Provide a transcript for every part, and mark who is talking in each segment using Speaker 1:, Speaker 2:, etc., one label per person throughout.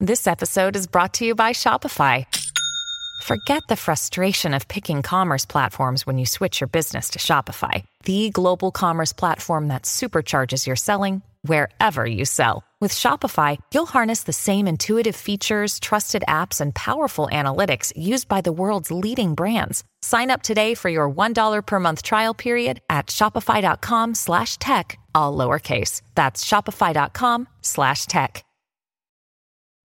Speaker 1: This episode is brought to you by Shopify. Forget the frustration of picking commerce platforms when you switch your business to Shopify, the global commerce platform that supercharges your selling wherever you sell. With Shopify, you'll harness the same intuitive features, trusted apps, and powerful analytics used by the world's leading brands. Sign up today for your $1 per month trial period at shopify.com slash tech, all lowercase. That's shopify.com slash tech.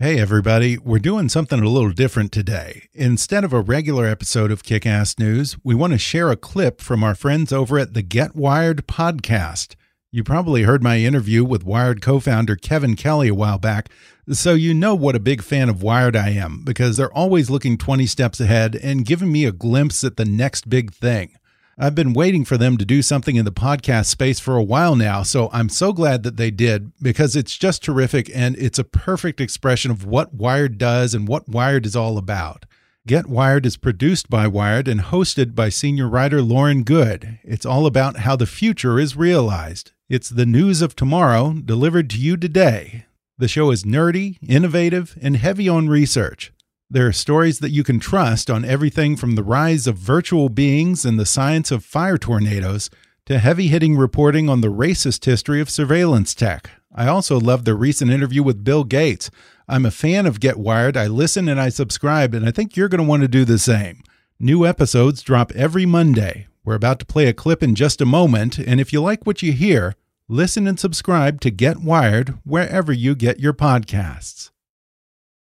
Speaker 2: Hey, everybody, we're doing something a little different today. Instead of a regular episode of Kick Ass News, we want to share a clip from our friends over at the Get Wired podcast. You probably heard my interview with Wired co founder Kevin Kelly a while back, so you know what a big fan of Wired I am because they're always looking 20 steps ahead and giving me a glimpse at the next big thing. I've been waiting for them to do something in the podcast space for a while now, so I'm so glad that they did because it's just terrific and it's a perfect expression of what Wired does and what Wired is all about. Get Wired is produced by Wired and hosted by senior writer Lauren Goode. It's all about how the future is realized. It's the news of tomorrow delivered to you today. The show is nerdy, innovative, and heavy on research. There are stories that you can trust on everything from the rise of virtual beings and the science of fire tornadoes to heavy hitting reporting on the racist history of surveillance tech. I also love the recent interview with Bill Gates. I'm a fan of Get Wired. I listen and I subscribe, and I think you're going to want to do the same. New episodes drop every Monday. We're about to play a clip in just a moment, and if you like what you hear, listen and subscribe to Get Wired wherever you get your podcasts.